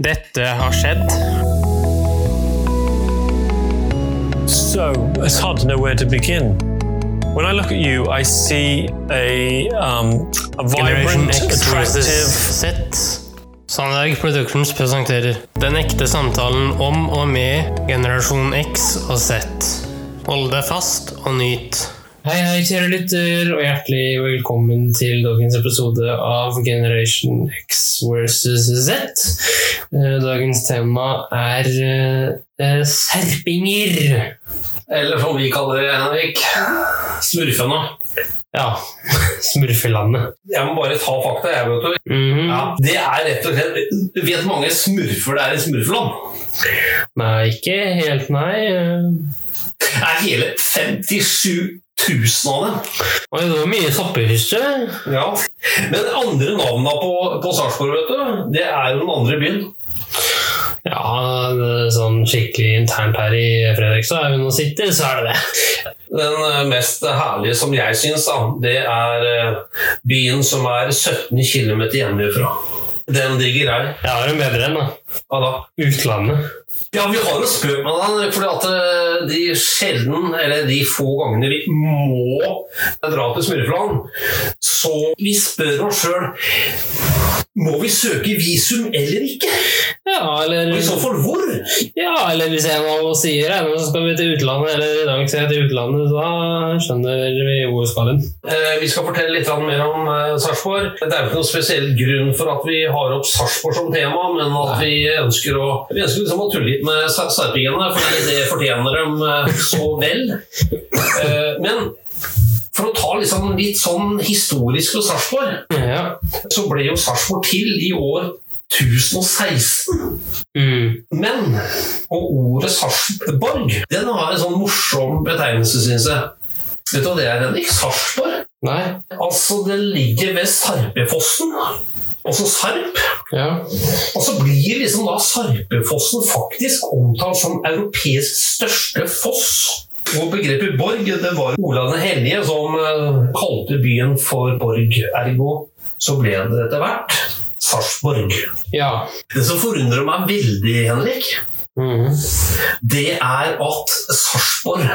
Dette har skjedd. So it's hard to know where to begin. When I look at you, I see a, um, a vibrant, attractive. Z. Sandberg Productions presenterer Den ekte samtalen om og med generasjon X og Z. Hold deg fast og nyt. Hei, hei, kjære lytter, og hjertelig velkommen til dagens episode av Generation X versus Z. Eh, Dagens tema er eh, serpinger. Eller som vi kaller det, Henrik, smurfene. Ja, smurfelandet. Jeg må bare ta fakta, jeg, vet du. Mhm. Ja, det er rett og slett Vet mange smurfer det er i smurfeland? Nei, ikke helt, nei. Det er hele 57 000 av dem. Oi, det var mye soppehysje. Ja. Men andre navnene på, på Sarpsborg, vet du, det er jo den andre byen. Ja, sånn skikkelig internt her i Fredrikstad hun sitter, så er det det. Den eh, mest herlige som jeg syns, det er eh, byen som er 17 km hjemmefra. Den digger jeg. Jeg har en bedre en, da. Ja da. Utlandet. Ja, vi har jo spurt med den, fordi at eh, de sjelden, eller de få gangene vi må dra til Smurfland, så vi spør oss sjøl må vi søke visum eller ikke? Ja, eller, Og i så fall hvor? ja, eller hvis en av oss sier at nå skal vi til utlandet, eller i dag skal jeg til utlandet, da skjønner vi hvor vi skal hen. Eh, vi skal fortelle litt mer om eh, Sarpsborg. Det er jo ikke noen spesiell grunn for at vi har opp Sarpsborg som tema, men at vi ønsker å, vi ønsker liksom å tulle litt med sar- sarpingene, for det fortjener dem eh, så vel. Eh, men for å ta liksom litt sånn historisk for Sarpsborg, Ja. så ble jo Sarpsborg til i år 1016. Mm. Men og ordet Sarpsborg den har en sånn morsom betegnelse, syns jeg. Vet du hva det er, Henrik? Sarpsborg? Nei. Altså, det ligger ved Sarpefossen. Også Sarp. Ja. Og så blir liksom da Sarpefossen faktisk omtalt som europeisk største foss. Og begrepet borg det var Olav den hellige som eh, kalte byen for borg. Ergo så ble det etter hvert Sarpsborg. Ja. Det som forundrer meg veldig, Henrik, mm. det er at Sarpsborg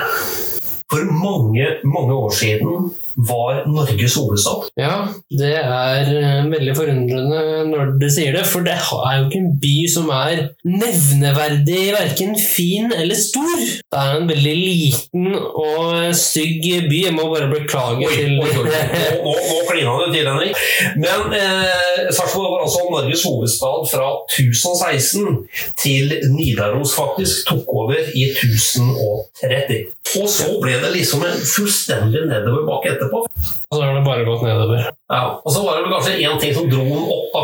for mange, mange år siden var Norges hovedstad. Ja, det er eh, veldig forundrende når du sier det, for det er jo ikke en by som er nevneverdig verken fin eller stor. Det er en veldig liten og stygg by. Jeg må bare beklage Oi, til oi, oi. Nå, nå, nå klina det til, Henrik. Men eh, Sarpsborg var altså Norges hovedstad fra 1016 til Nidaros faktisk tok over i 1030. Og så ble det liksom en fullstendig nedoverbakke etterpå. Og så har det bare gått nedover. Ja, og så var det vel kanskje én ting som dro den opp. da.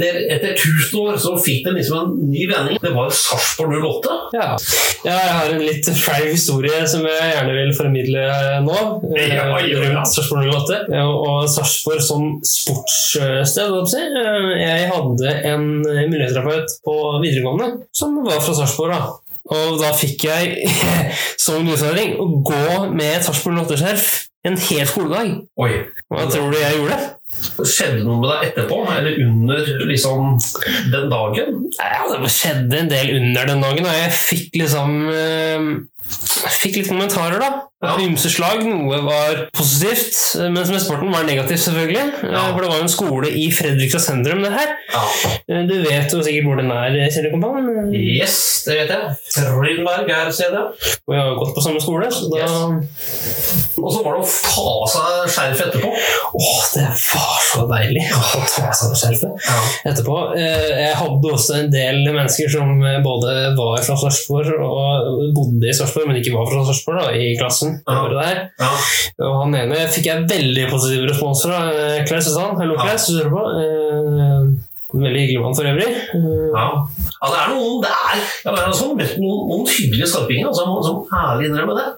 Der, etter 1000 år så fikk den liksom en ny vending. Det var Sarpsborg 08. Ja. ja, jeg har en litt flau historie som jeg gjerne vil formidle nå. eh, Ja, ja, ja. Rundt Sarpsborg 08. Og Sarpsborg som sportssted. Eh, Jeg hadde en miljøterapeut på videregående som var fra Sarpsborg. Og da fikk jeg som utfordring å gå med Sarpsborg 08-skjerf en hel skoledag. Oi. Hva tror du jeg gjorde? Skjedde noe med deg etterpå? Eller under liksom den dagen? Ja, det skjedde en del under den dagen, og jeg fikk liksom eh, fikk litt kommentarer, da. Ja. Ymse slag. Noe var positivt, eh, mens med sporten var negativt, selvfølgelig. Eh, Ja. For det var jo en skole i Fredrikstad sentrum, det her. Ja. Eh, Du vet jo sikkert hvor den er, Kjell Kompan. Yes, det vet jeg. Trynberg er stedet. Og jeg har jo gått på samme skole, så da Og så var det å ta av seg skjerfet etterpå. Åh, det var så deilig å ta av seg skjerfet Ja. etterpå. Eh, Jeg hadde også en del mennesker som eh, både var fra Sarpsborg og bodde i Sarpsborg, men ikke var fra Sarpsborg da, i klassen. Ja. der. Ja. Og han ene fikk jeg veldig positiv respons fra. eh, Klaus Susann. Hallo, Ja. Klaus. Du hører på? Eh, Veldig hyggelig mann for øvrig. Eh, Ja. ja, det er noen det er, jeg har altså møtt noen, noen hyggelige skarpinger. som, som sånn ærlig innrømmer det.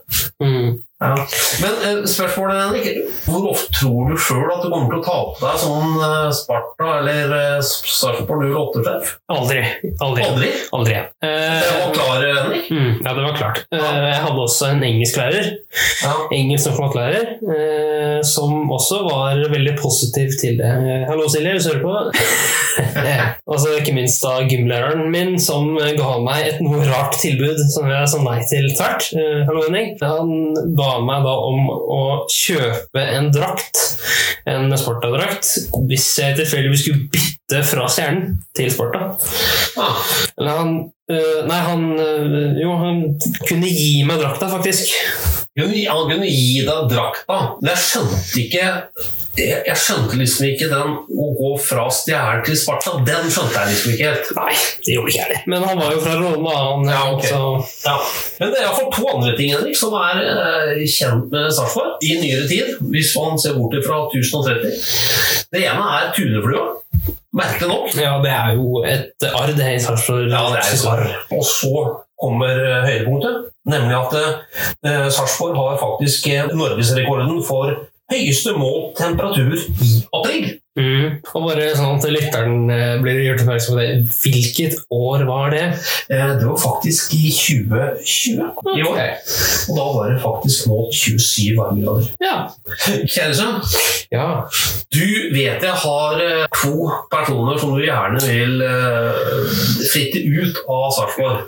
Mm. Ja. Men eh, spørsmålet Henrik, hvor ofte tror du sjøl at du kommer til å ta på deg sånn Sparta eller eh, Sarpsborg 08-sjef? Aldri. Aldri. Aldri? Aldri. Det var klar, Henrik. mm, ja, det var klart. Eh, jeg hadde også en engelsklærer, Ja. engelsk norsk-mattelærer, eh, som også var veldig positiv til det. Hallo, Silje, hvis du hører på. altså, ikke minst da gymlæreren min, som ga meg et noe rart tilbud som jeg sa nei til tvert. Hallo, Henning. Han ba meg da om å kjøpe en drakt, en Sparta-drakt, hvis jeg tilfeldigvis skulle bytte fra Stjernen til Sparta. Eller han øh, Nei, han øh, Jo, han kunne gi meg drakta, faktisk. Han kunne gi deg drakta, jeg skjønte ikke jeg, jeg skjønte liksom ikke den å gå fra Stjernen til Sparta. Den skjønte jeg liksom ikke helt. Nei, det gjorde ikke jeg det. Men han var jo fra Roma, han. Ja, ok. så Ja. Men det er iallfall to andre ting Henrik, som er eh, kjent med Sarpsborg i nyere tid, hvis man ser bort fra 1030. Det ene er tuneflua. Merkelig nok. Ja, det er jo et arr, det i Sarpsborg. Ja, det er et arr. Og så kommer eh, høydepunktet, nemlig at eh, Sarpsborg har faktisk eh, norgesrekorden for høyeste målt temperatur i april. Mm. Og bare sånn at lytteren øh, blir gjort oppmerksom på det. Hvilket år var det? Eh, Det var faktisk i 2020 i år. Og da var det faktisk målt 27 varmegrader. Ja. Kjære sønn, ja. du vet jeg har eh, to personer som du gjerne vil eh, flytte ut av Sarpsborg.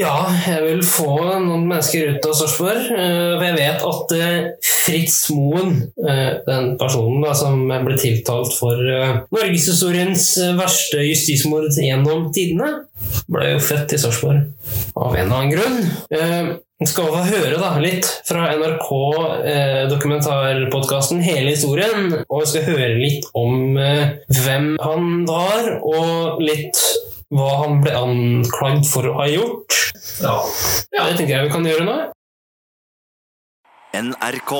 Ja, jeg vil få noen mennesker ut av Sarpsborg. For jeg vet at Fritz Moen, den personen da, som ble tiltalt for øh, norgeshistoriens øh, verste justismord gjennom tidene, ble jo født i Sarpsborg av en eller annen grunn. Eh, Vi skal få høre da, litt fra NRK eh, dokumentarpodkasten Hele historien. Og vi skal høre litt om eh, hvem han var, og litt hva han ble anklagd for å ha gjort. Ja. Ja, det tenker jeg vi kan gjøre nå. NRK.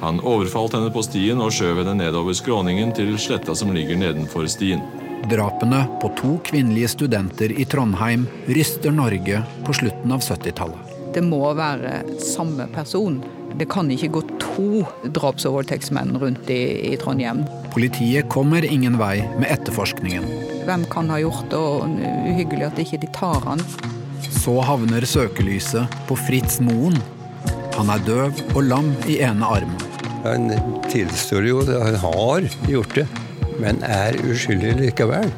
Han overfalt henne på stien og skjøv henne nedover skråningen til sletta som ligger nedenfor stien. Drapene på to kvinnelige studenter i Trondheim ryster Norge på slutten av 70-tallet. Det må være samme person. Det kan ikke gå to draps- og voldtektsmenn rundt i, i Trondheim. Politiet kommer ingen vei med etterforskningen. Hvem kan ha gjort det, og uhyggelig at ikke de tar han. Så havner søkelyset på Fritz Moen. Han er døv og lam i ene armen. Han tilstår jo at han har gjort det, men er uskyldig likevel.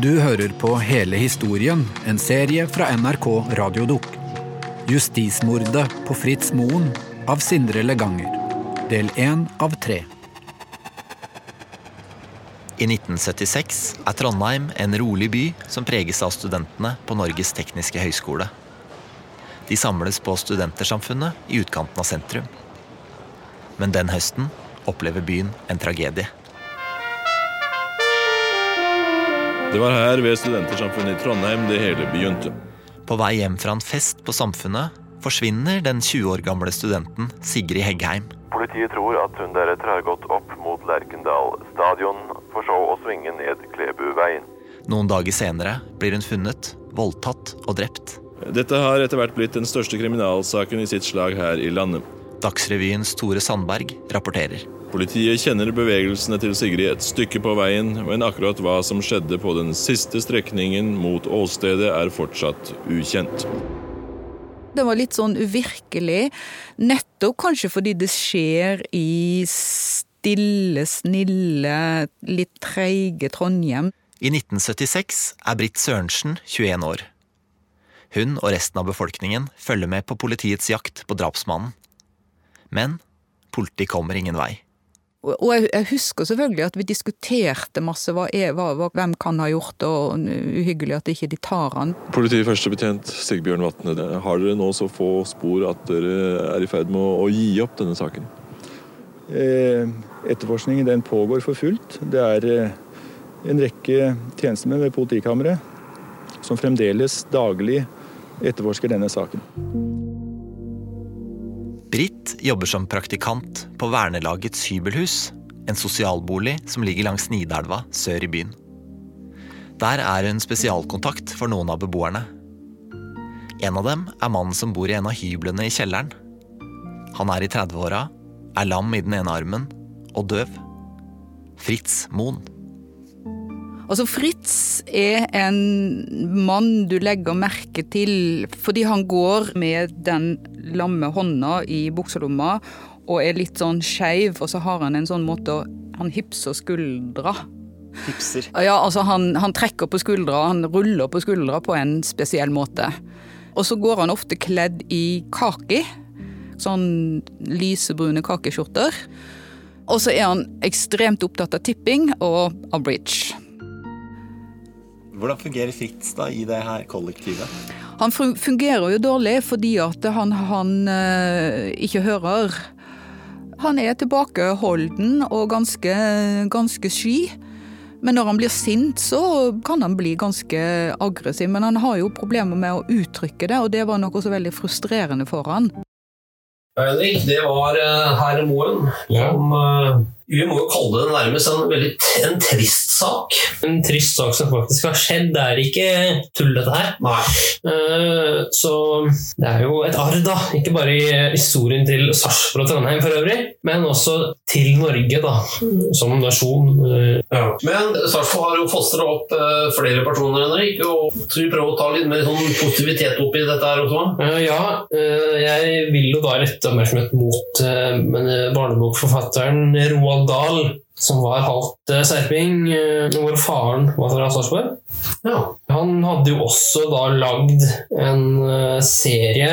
Du hører på Hele historien, en serie fra NRK Radiodok. Justismordet på Fritz Moen av Sindre Leganger. Del én av tre. I 1976 er Trondheim en rolig by som preges av studentene på Norges tekniske høgskole. De samles på Studentersamfunnet i utkanten av sentrum. Men den høsten opplever byen en tragedie. Det var her ved Studentersamfunnet i Trondheim det hele begynte. På vei hjem fra en fest på Samfunnet forsvinner den 20 år gamle studenten Sigrid Heggheim. Politiet tror at hun deretter har gått opp mot Lerkendal stadion, for så å svinge ned Klebuveien. Noen dager senere blir hun funnet, voldtatt og drept. Dette har etter hvert blitt den største kriminalsaken i sitt slag her i landet. Dagsrevyens Tore Sandberg rapporterer. Politiet kjenner bevegelsene til Sigrid et stykke på veien, men akkurat hva som skjedde på den siste strekningen mot åstedet er fortsatt ukjent. Det var litt sånn uvirkelig, nettopp kanskje fordi det skjer i stille, snille, litt treige Trondheim. I 1976 er Britt Sørensen 21 år. Hun og resten av befolkningen følger med på politiets jakt på drapsmannen. Men politiet kommer ingen vei. Og jeg, husker selvfølgelig at vi diskuterte masse hva er, hva, hvem kan ha gjort det, og uhyggelig at ikke de tar han. Politiet førstebetjent Sigbjørn Vatne, har dere nå så få spor at dere er i ferd med å, å gi opp denne saken? Eh, etterforskningen den pågår for fullt. Det er eh, en rekke tjenestemenn ved politikammeret som fremdeles daglig etterforsker denne saken. Britt jobber som praktikant på Vernelagets hybelhus, en sosialbolig som ligger langs Nidelva sør i byen. Der er hun spesialkontakt for noen av beboerne. En av dem er mannen som bor i en av hyblene i kjelleren. Han er i 30-åra, er lam i den ene armen og døv. Fritz Moen. Altså Fritz er en mann du legger merke til fordi han går med den lamme hånda i bukselomma og er litt sånn skeiv, og så har han en sånn måte Han hipser skuldra. Hipser. Ja, altså han, han trekker på skuldra, han ruller på skuldra på en spesiell måte. Og så går han ofte kledd i kaki. Sånn lysebrune kakeskjorter. Og så er han ekstremt opptatt av tipping og av bridge. Hvordan fungerer Fritz da i det her kollektivet? Han fungerer jo dårlig fordi at han, han eh, ikke hører. Han er tilbakeholden og ganske, ganske sky. Men når han blir sint, så kan han bli ganske aggressiv. Men han har jo problemer med å uttrykke det, og det var noe så veldig frustrerende for han. Henrik, det var herre herr Moen som eh, Vi må jo kalle det nærmest en veldig en trist sak. En trist sak som faktisk har skjedd. Det er ikke tull, dette her. Nei. så det er jo et arr, da. Ikke bare i historien til Sarpsborg og Trondheim for øvrig, men også til Norge, da. Som nasjon. Ja. Men Sarpsborg har jo fostra opp eh, flere personer, Henrik. Og så vi prøver å ta litt mer sånn positivitet oppi dette her også. Eh, ja, eh, jeg vil jo da rette oppmerksomhet mot eh, eh, barnebokforfatteren Roald Dahl, som var halvt eh, serping, eh, hvor faren var fra Sarpsborg. Han hadde jo også da lagd en eh, serie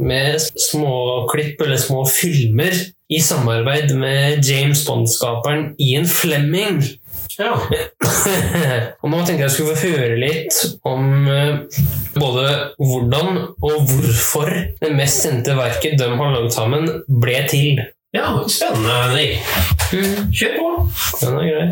med småklipp eller små filmer i samarbeid med James Bond-skaperen Ian Fleming. og nå tenkte jeg skulle få høre litt om både hvordan og hvorfor det mest kjente verket de har lagd sammen, ble til. Ja, spennende, Henrik. Kjør på! Den er grei.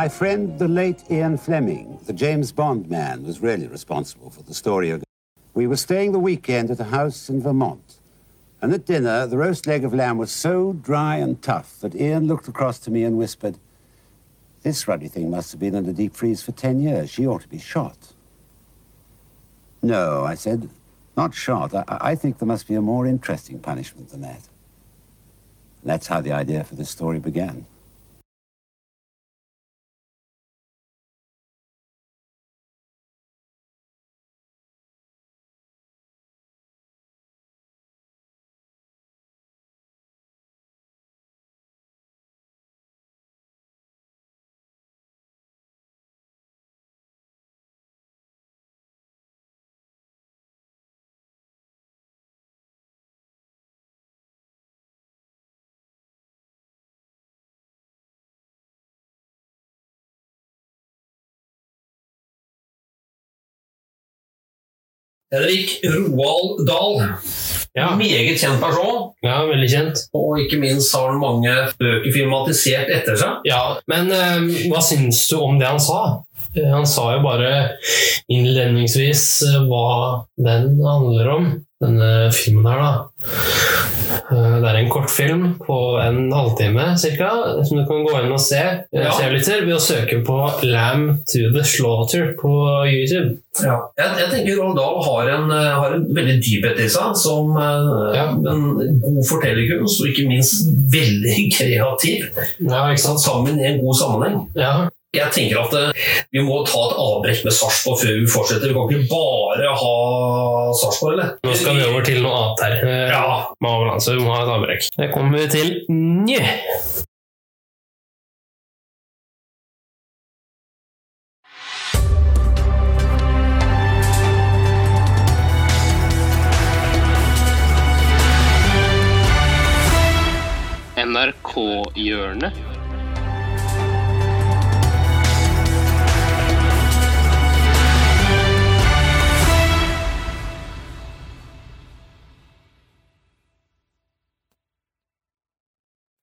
My friend, the late Ian Fleming, the James Bond man, was really responsible for the story. We were staying the weekend at a house in Vermont. And at dinner, the roast leg of lamb was so dry and tough that Ian looked across to me and whispered, This ruddy thing must have been the deep freeze for 10 years. She ought to be shot. No, I said, not shot. I, I think there must be a more interesting punishment than that. And that's how the idea for this story began. Henrik Roald Dahl. Meget kjent person. Ja, veldig kjent. Og ikke minst har han mange bøker filmatisert etter seg. Ja, men eh, hva syns du om det han sa? Eh, Han sa jo bare innledningsvis eh, hva den handler om, denne filmen her, da. Eh, Det er en kortfilm på en halvtime cirka, som du kan gå inn og se eh, Ja. ved å søke på 'Lamb to the Slaughter' på YouTube. Ja. Jeg, jeg tenker Roald Dahl har en, eh, har en veldig dyphet i seg, som ja. en god fortellerkunst, og ikke minst veldig kreativ. Satt sammen i en god sammenheng. Jeg tenker at eh, vi må ta et avbrekk med Sarpsborg før vi fortsetter. Vi kan ikke bare ha Sarpsborg, eller? Nå skal vi over til noe annet her. Eh, Ja. Med avalanse, vi må ha et avbrekk. Det kommer vi til nå. NRK-hjørnet.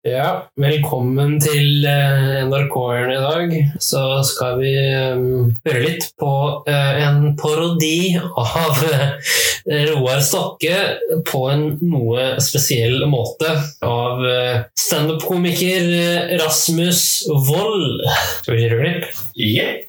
Ja, velkommen til eh, NRK-eren i dag. Så skal vi eh, høre litt på eh, en parodi av Roar Stokke på en noe spesiell måte av eh, standup-komiker Rasmus Wold. Skal vi kjøre klipp? Yeah.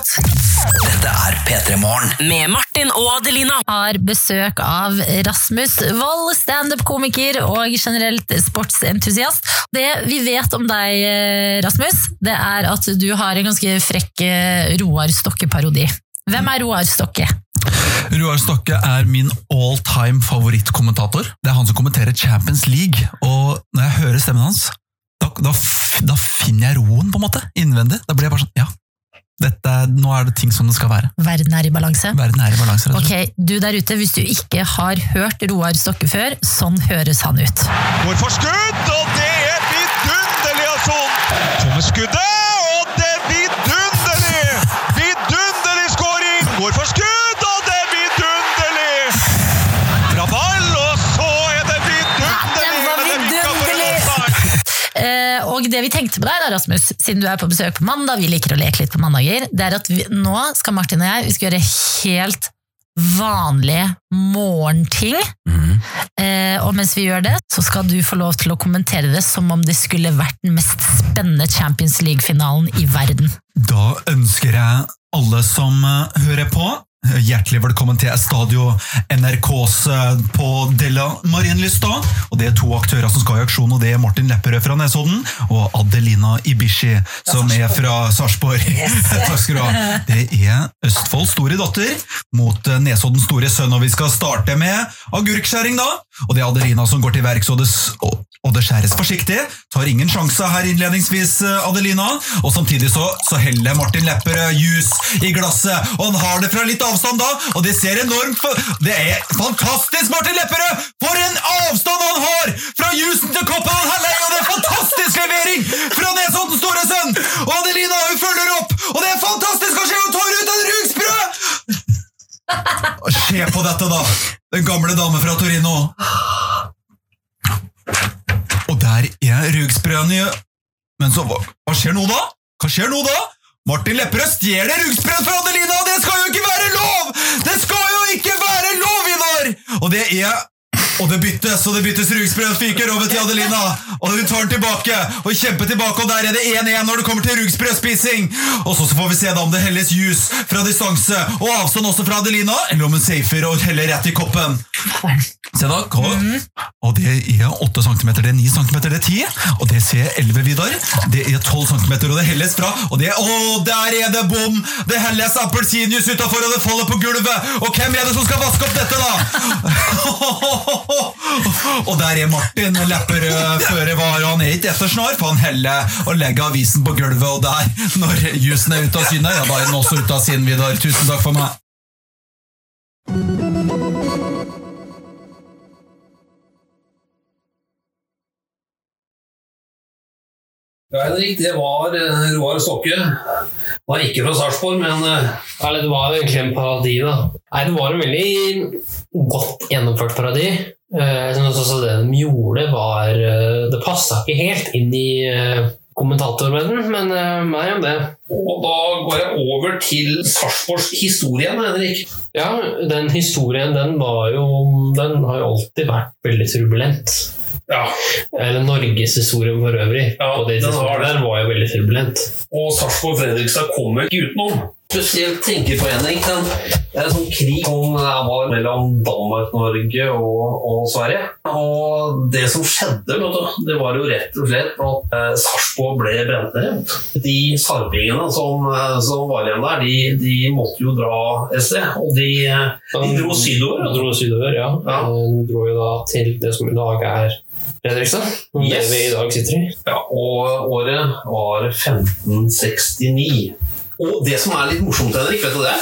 Dette er P3 Morgen. Med Martin og Adelina. Har besøk av Rasmus Wold, standup-komiker og generelt sportsentusiast. Det vi vet om deg, eh, Rasmus, det er at du har en ganske frekk eh, Roar Stokke-parodi. Hvem er Roar Stokke? Roar Stokke er min all time favorittkommentator. Det er han som kommenterer Champions League, og når jeg hører stemmen hans, da, da, da finner jeg roen, på en måte, innvendig. Da blir jeg bare sånn, ja, dette, nå er det ting som det skal være. Verden er i balanse. Verden er i balanse. Ok, du der ute, hvis du ikke har hørt Roar Stokke før, sånn høres han ut. Går for skudd, og det er vidunderlig av Son! Kommer skuddet, det vi tenkte på deg, da, Rasmus, siden du er på besøk på mandag, vi liker å leke litt på mandager, det er at vi, nå skal Martin og jeg vi skal gjøre helt vanlige morgenting. Eh, og mens vi gjør det, så skal du få lov til å kommentere det som om det skulle vært den mest spennende Champions League-finalen i verden. Da ønsker jeg alle som eh, hører på, hjertelig velkommen til Stadio NRKs eh, på Della Marienlyst. Og det er to aktører som skal i aksjon, og det er Martin Lepperød fra Nesodden og Adelina Ibishi, som er fra Sarpsborg. Takk skal du ha. Det er Østfolds store datter mot eh, Nesoddens store sønn, og vi skal starte med agurkskjæring, da. Og det er Adelina som går til verks, og det, og, det skjæres forsiktig. Tar ingen sjanse her innledningsvis, eh, Adelina. Og samtidig så, så heller Martin Lepperød juice i glasset, og han har det fra litt avstand da, og det ser enormt. Det er fantastisk, Martin Lepperød! For en avstand han har fra juicen til koppen han heller og det er fantastisk levering fra Nesodden store sønn! Og Adelina, hun følger Se på dette, da! Den gamle dame fra Torino. Og der er rugsprøen i Men så, hva, hva skjer nå, da? Hva skjer nå, da? Martin Lepperød stjeler rugsprøen fra Adelina, og det skal jo ikke være lov! Det skal jo ikke være lov, Ivar! Og det er og det byttes, og det byttes rugsprøen fyker over til Adelina. Og hun tar den tilbake, og kjemper tilbake, og der er det 1-1 når det kommer til rugsprøspising. Og så får vi se da om det helles juice fra distanse, og avstand også fra Adelina, eller om hun safer og heller rett i koppen. Se da, mm. Og det er 8 cm, det er 9 cm, det er 10, og det ser jeg 11, Vidar. Det er 12 cm, og det helles fra, og det er, å, der er det bom! Det helles appelsinjuice utenfor, og det faller på gulvet! Og hvem er det som skal vaske opp dette da? Og der er Martin Lepperød føre var, han er ikke etter snar, for han heller og legger avisen på gulvet, og der, når jusen er ute av syne, ja, da er den også ute av sinn, Vidar. Tusen takk for meg. Ja, Henrik, det var eh, Roar Stokke. Han er ikke fra Sarpsborg, men eh, Eller det var egentlig en parodi, da. Nei, det var en veldig godt gjennomført parodi. Eh, Jeg synes også det de gjorde, var eh, Det passa ikke helt inn i eh, kommentatorverdenen, men eh, mer om det. Og da går jeg over til Sarpsborgs historie, Henrik. Ja, den historien, den var jo Den har jo alltid vært veldig turbulent. Ja. Eller norgeshistorien for øvrig. Ja, på det tidspunktet der var jo veldig turbulent. Og Sarpsborg Fredrikstad kommer ikke utenom. Spesielt tenkeforening. den, det er en sånn krig som var mellom Danmark, Norge og, og Sverige. Og det som skjedde, vet du, det var jo rett og slett at eh, Sarpsborg ble brent ned. De sarpingene som, eh, som var igjen der, de, de måtte jo dra et sted. Og de, eh, de dro sydover. De dro sydover, ja. De dro jo da til det som i dag er Fredrikstad. Yes. Det vi i dag sitter i. Ja, og året var 1569. Og det som er litt morsomt, Henrik, vet du det?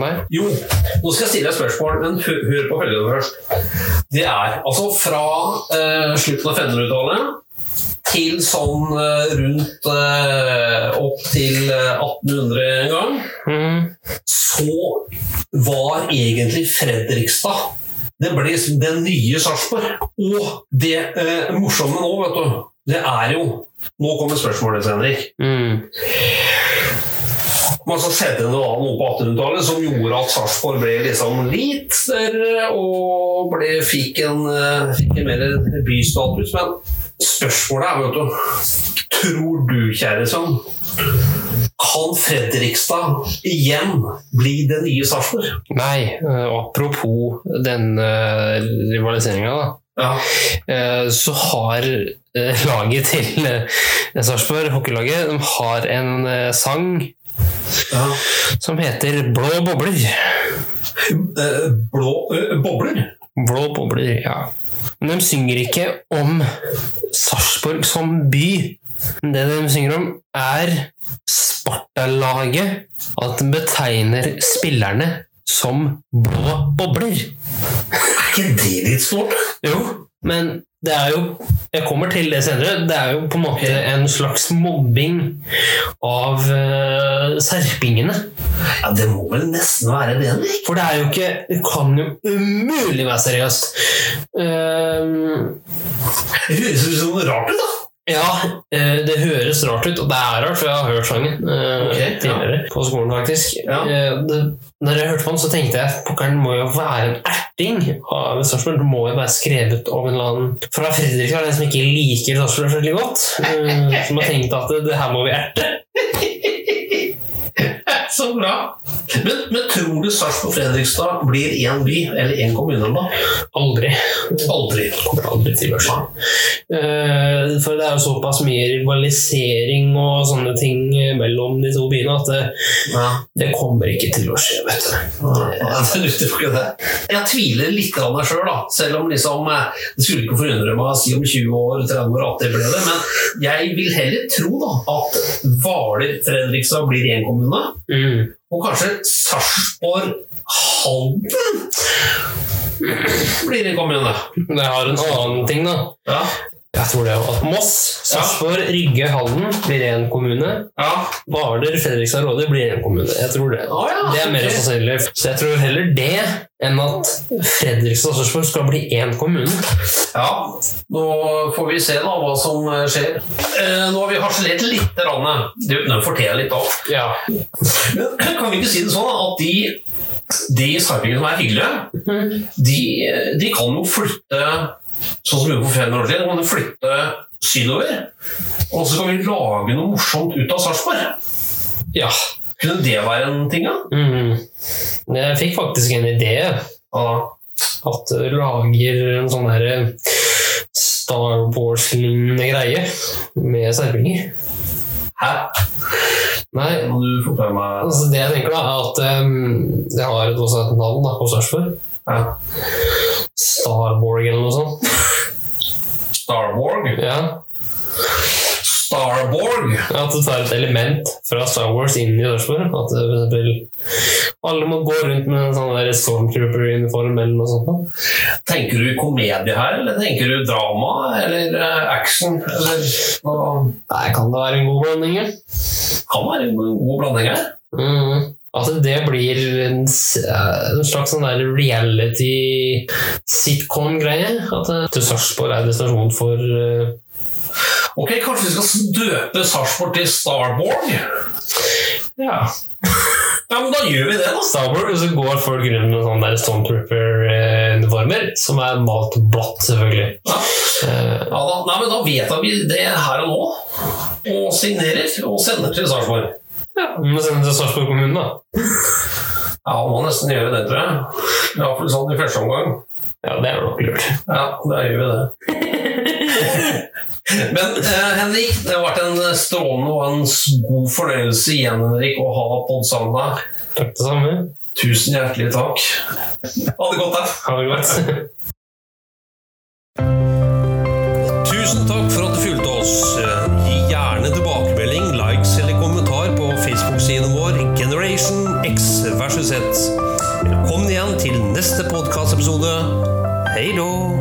Nei. Jo, nå skal jeg stille deg spørsmål, men hør, hør på følgende først. Det er altså fra eh, slutten av 500-tallet til sånn eh, rundt eh, opp til eh, 1800 en gang, så var egentlig Fredrikstad Det ble liksom det nye Sarpsborg. Og det eh, morsomme nå, vet du, det er jo Nå kommer spørsmålet, Henrik. Man skal sette noe annet på 1800-tallet som gjorde at Sarpsborg ble liksom litt større og ble, fikk, en, eh, fikk en mer bystatus. Men spørsmålet er, vet du Tror du, kjære sønn, kan Fredrikstad igjen bli det nye Sarpsborg? Nei, eh, apropos den uh, rivaliseringa, da. Ja. så har eh, laget til Sarpsborg, hockeylaget, de har en sang sang som heter Blå bobler. blå bobler? Blå bobler, ja. Men de synger ikke om Sarpsborg som by. Det de synger om, er Sparta-laget. At de betegner spillerne som blå bobler. Er ikke det litt stort? Jo, men det er jo Jeg kommer til det senere. Det er jo på en måte en slags mobbing av uh, serpingene. Ja, Det må vel nesten være det? For det er jo ikke Det kan jo umulig være seriøst. Uh, det høres ut som noe rart da. Ja, eh, det høres rart ut, og det er rart, for jeg har hørt sangen okay, tidligere. ja. På skolen, faktisk. Ja. det, når jeg hørte på den, så tenkte jeg pokkeren må jo være en erting av Sarpsborg. Det må jo være skrevet av en eller annen fra Fredrikstad, den som ikke liker Sarpsborg veldig godt. eh, Som har tenkt at det, det her må vi erte. Så bra. Men, men tror du Sarpsborg og Fredrikstad blir én by, eller én kommune, da? Aldri. Aldri. Kommer aldri til å skje. Eh, For det er jo såpass mye rivalisering og sånne ting mellom de to byene at det, det kommer ikke til å skje, vet du. Ja, det. Jeg tviler litt av meg sjøl, selv om liksom, eh, det skulle ikke forundre meg å si om 20 år, 30 år at det ble det. Men jeg vil heller tro da, at Hvaler-Fredrikstad blir én kommune, og kanskje Sarpsborg Halden blir en kommune. Det har en annen ting, da. Jeg tror det at Moss, Sarpsborg, Rygge, Halden blir én kommune. Ja. Hvaler, Fredrikstad, Råde blir én kommune. Jeg tror det. ja, det er mer sannsynlig. Så jeg tror heller det enn at Fredrikstad og Sarpsborg skal bli én kommune. Ja, nå får vi se da hva som eh, skjer. Eh, nå har vi harselert litt. Randet. Å fortelle litt òg. Men kan vi ikke si det sånn at de, de sarpingene som er hyggelige, de, de kan jo flytte sånn som vi gjorde for 500 år siden. De kan du flytte sydover. Og så kan vi lage noe morsomt ut av Sarpsborg. Ja. Kunne det være en ting, da? Mm. Jeg fikk faktisk en idé. Ja. At du lager en sånn her Star Wars-lignende greie med serpinger. Hæ? Nei, Må du forklare meg altså det jeg tenker da, er at um, det har et, også et navn da, på Sarpsborg. Starborg eller noe sånt. Starborg? Ja. Starborg? At du tar et element fra Star Wars inn i Sarpsborg. At for alle må gå rundt med en sånn Stormtrooper-uniform eller noe sånt. Tenker du komedie her, eller tenker du drama, eller eh, action? Eller? Nei, kan det være en god blanding? Kan være en god blanding her. Mm. At det blir en, eh, en slags sånn reality sitcom-greie. At eh, Sarpsborg er destinasjonen for uh, Ok, kanskje vi skal døpe Sarpsborg til Starborg? Ja. Ja, men da gjør vi det, da. Starborg, så går folk rundt med sånne der Stormtrooper-uniformer, som er malt blått, selvfølgelig. Ja. Ja, da. Nei, men da vedtar vi det her og nå. Og signerer og sender til Sarpsborg. Ja, men send til Sarpsborg kommune, da. Ja, må nesten gjøre det, tror jeg. Iallfall sånn i første omgang. Ja, det er nok lurt. Ja, da gjør vi det. Men eh, Henrik, det har vært en strålende og en god fornøyelse igjen Henrik, å ha podd sammen med deg. Takk det samme. Tusen hjertelig takk. Ha det godt, da. Ha det godt. Tusen takk versus